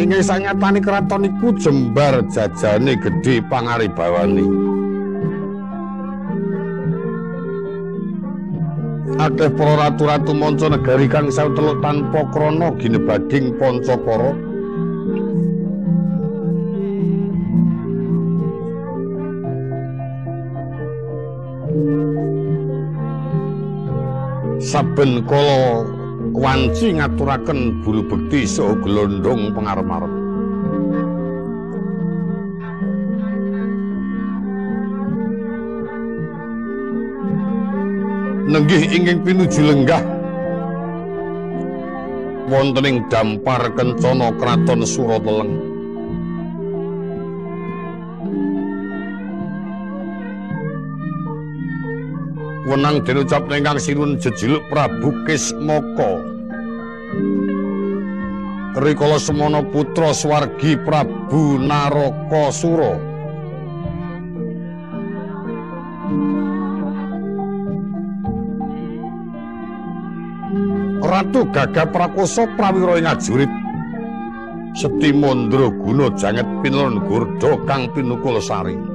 Inggih sanyatani kraton iku jembar jajane gedhe pangaribawani. Akeh para ratu-ratu manca negari kang sauteluk tanpa krana ginebading pancakara. Saben kala wanci ngaturaken bulu bekti saha glondong pangarep-arep nenggih ingkang pinuju lenggah. Wonten ing dampar kencana kraton Surateleng wenang dinucap ingkang sinun jejiluk Prabu Kismaka. Rikala semana putra swargi Prabu Narakasura. Ratu Gagah Prakosa prawira ing ajurit Seti Mandra Guna janget pinelon gurda kang pinukul sari.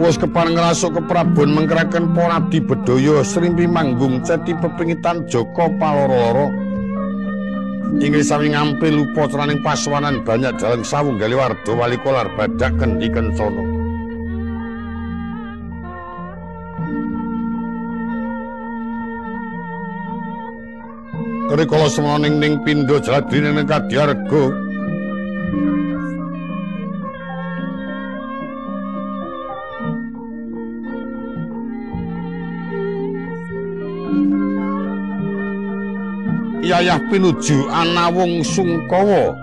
Wis kepareng ngrasuk keprabon mengkeraken ponadi bedaya srimpi manggung ceti pepingitan Joko paloro-loro Inggih sami ngampi lupa ceraning paswanan banyak dalam sawung gali wardo wali kolar badak kendi kencono. Rikala semana ning ning pindo jaladri ning kadiarga Yayah pinuju Anawung Sungkawa.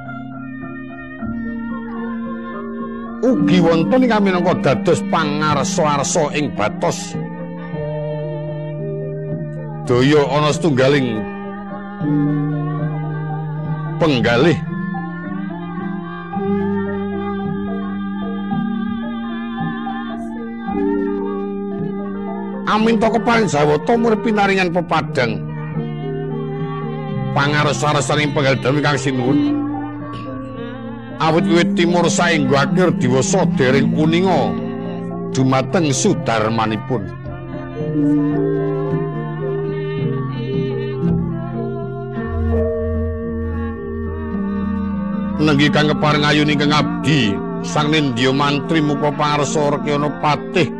Ugi wonten ing minangka dados pangarsa-arsa ing batos. Daya ana setunggaling penggalih Amin to keparing jawata murip pinaringan pepadang pangarsa-arsaning penggal kang sinuwun. Awit wiwit timur saenggo akhir diwasa dereng kuninga dumateng sudarmanipun. Nenggi kang kepareng ayuni kang abdi sang nindya mantri muka pangarsa rekyana patih.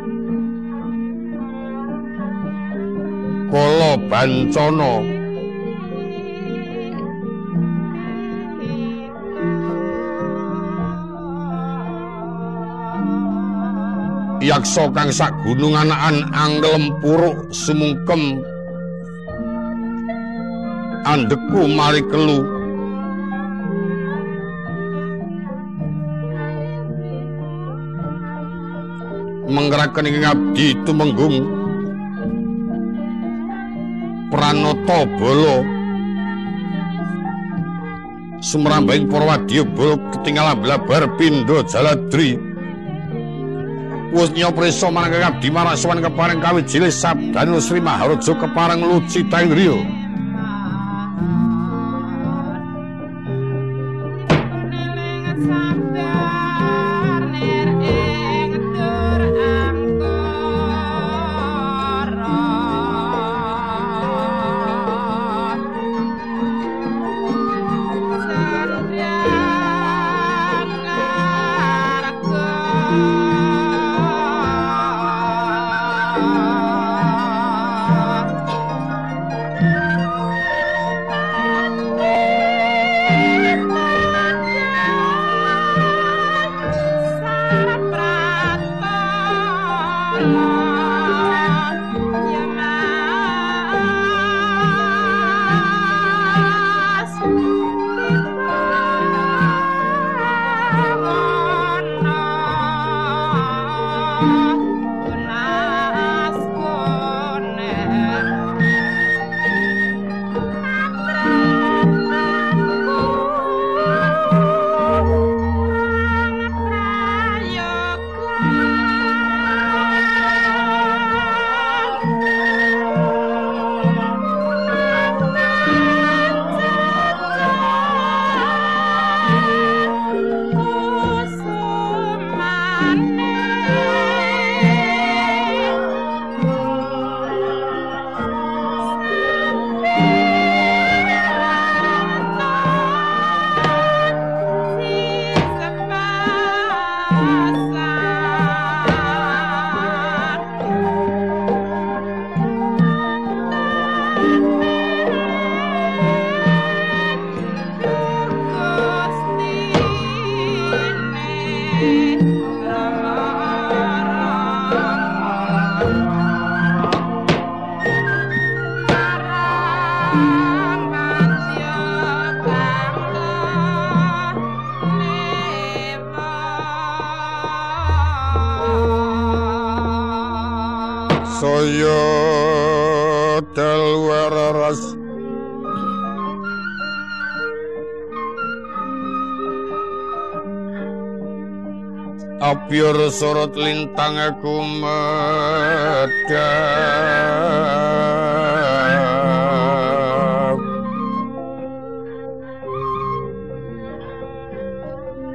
Kala bancana yaksa kang sak gunung anakan anglem puruk sumungkem. Andeku mari kelu. Menggerakan ing abdi tumenggung. Pranata bala. Sumrambing para bala ketinggalan blabar pindha jaladri marang abdi marang sowan kepareng kawit jilih sabdanu Sri Maharaja kepareng luci taingriya saya dalwar ras Apyur sorot lintang aku medap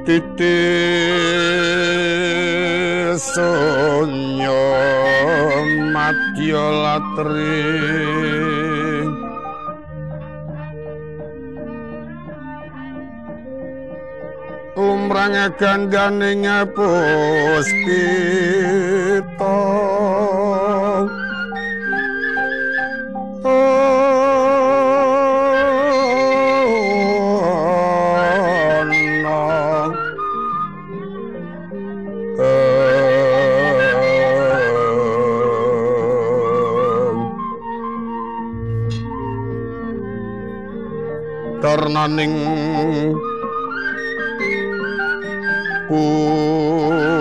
Titis sonyo matya latri. Umrang gandaning puspita Ternaning putyanira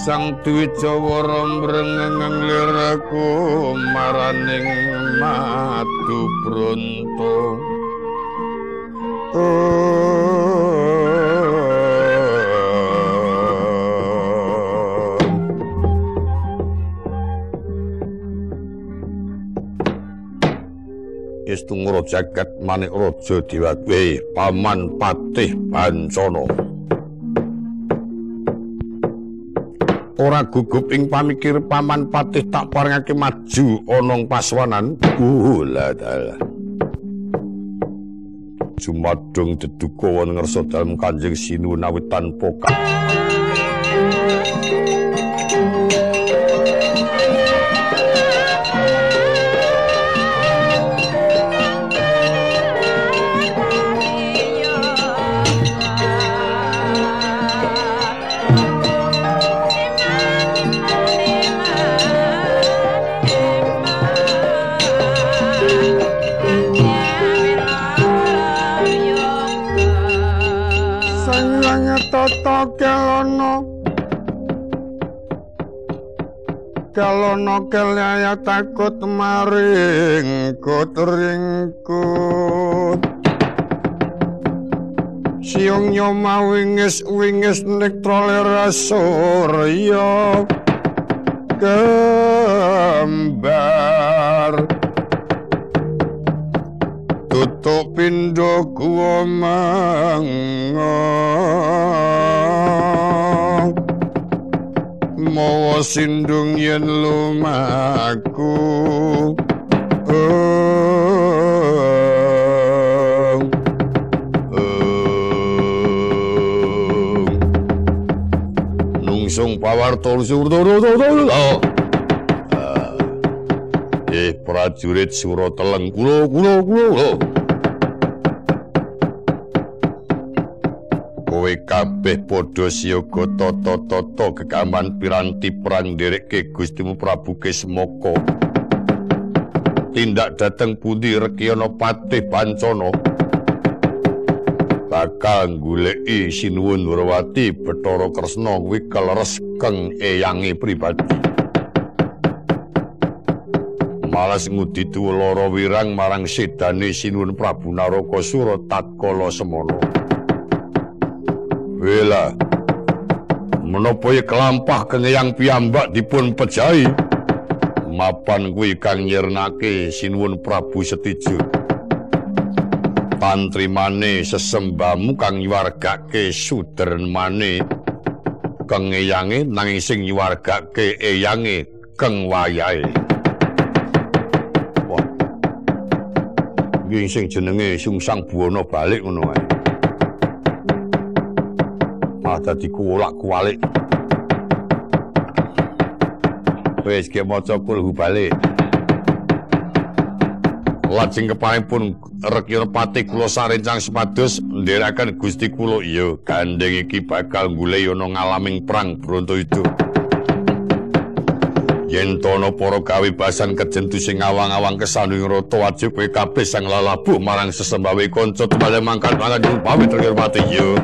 sang dwijawara mrengeng liraku maraning matu bronto Istungro jagat manik rojo diwakwe paman patih bancana. Ora gugup ing pamikir paman patih tak parengake maju onong paswanan. Ula dalah. Jumadung deduka wonten ngersa dalem Kanjeng Sinuwun awit tanpa kelana kelaya takut maring kutringkut siung nyoma wingis wingis nektrole rasurya kembar. Tutuk pindho kuwa mawa sindung yen lumaku. Nungsung pawarta surta Eh prajurit sura teleng kula kula kula kabeh padha siyaga tata-tata kegaman piranti perang nderekke Gustimu Prabu Kesmoko. Tindak dateng pundi Rekyana Patih Pancana bakal goleki Sinuwun Wurawati Bathara Kresna kuwi keleres keng eyange pribadi. Malas ngudi lara wirang marang sedane Sinuwun Prabu Narakasura tatkala semana. Wela menapa kelampah kenyang piyambak dipun pejahi mapan kuwi kang nyirnake Sinuwun Prabu Setijo. Pantrimane sesembamu kang nyuwargake sudermane kang eyange nanging sing nyuwargake eyange kang wayahe. nggih sing jenenge Sungsang Buwana balik ngono wae. Malah dadi kuwalak-kuwalik. Wis ge maca kulhu balik. Lajeng kepanipun Rekyana Pati kula sarencang sepados ndherekaken Gusti kula iya gandeng iki bakal golek ana ngalaming perang Bronto itu. yen tono para kawibasan kejentu sing awang-awang kesaning rata wajib kowe kabeh sang lalabuh marang sesembawe kanca tumale mangkat mangkat pamit terhormati yo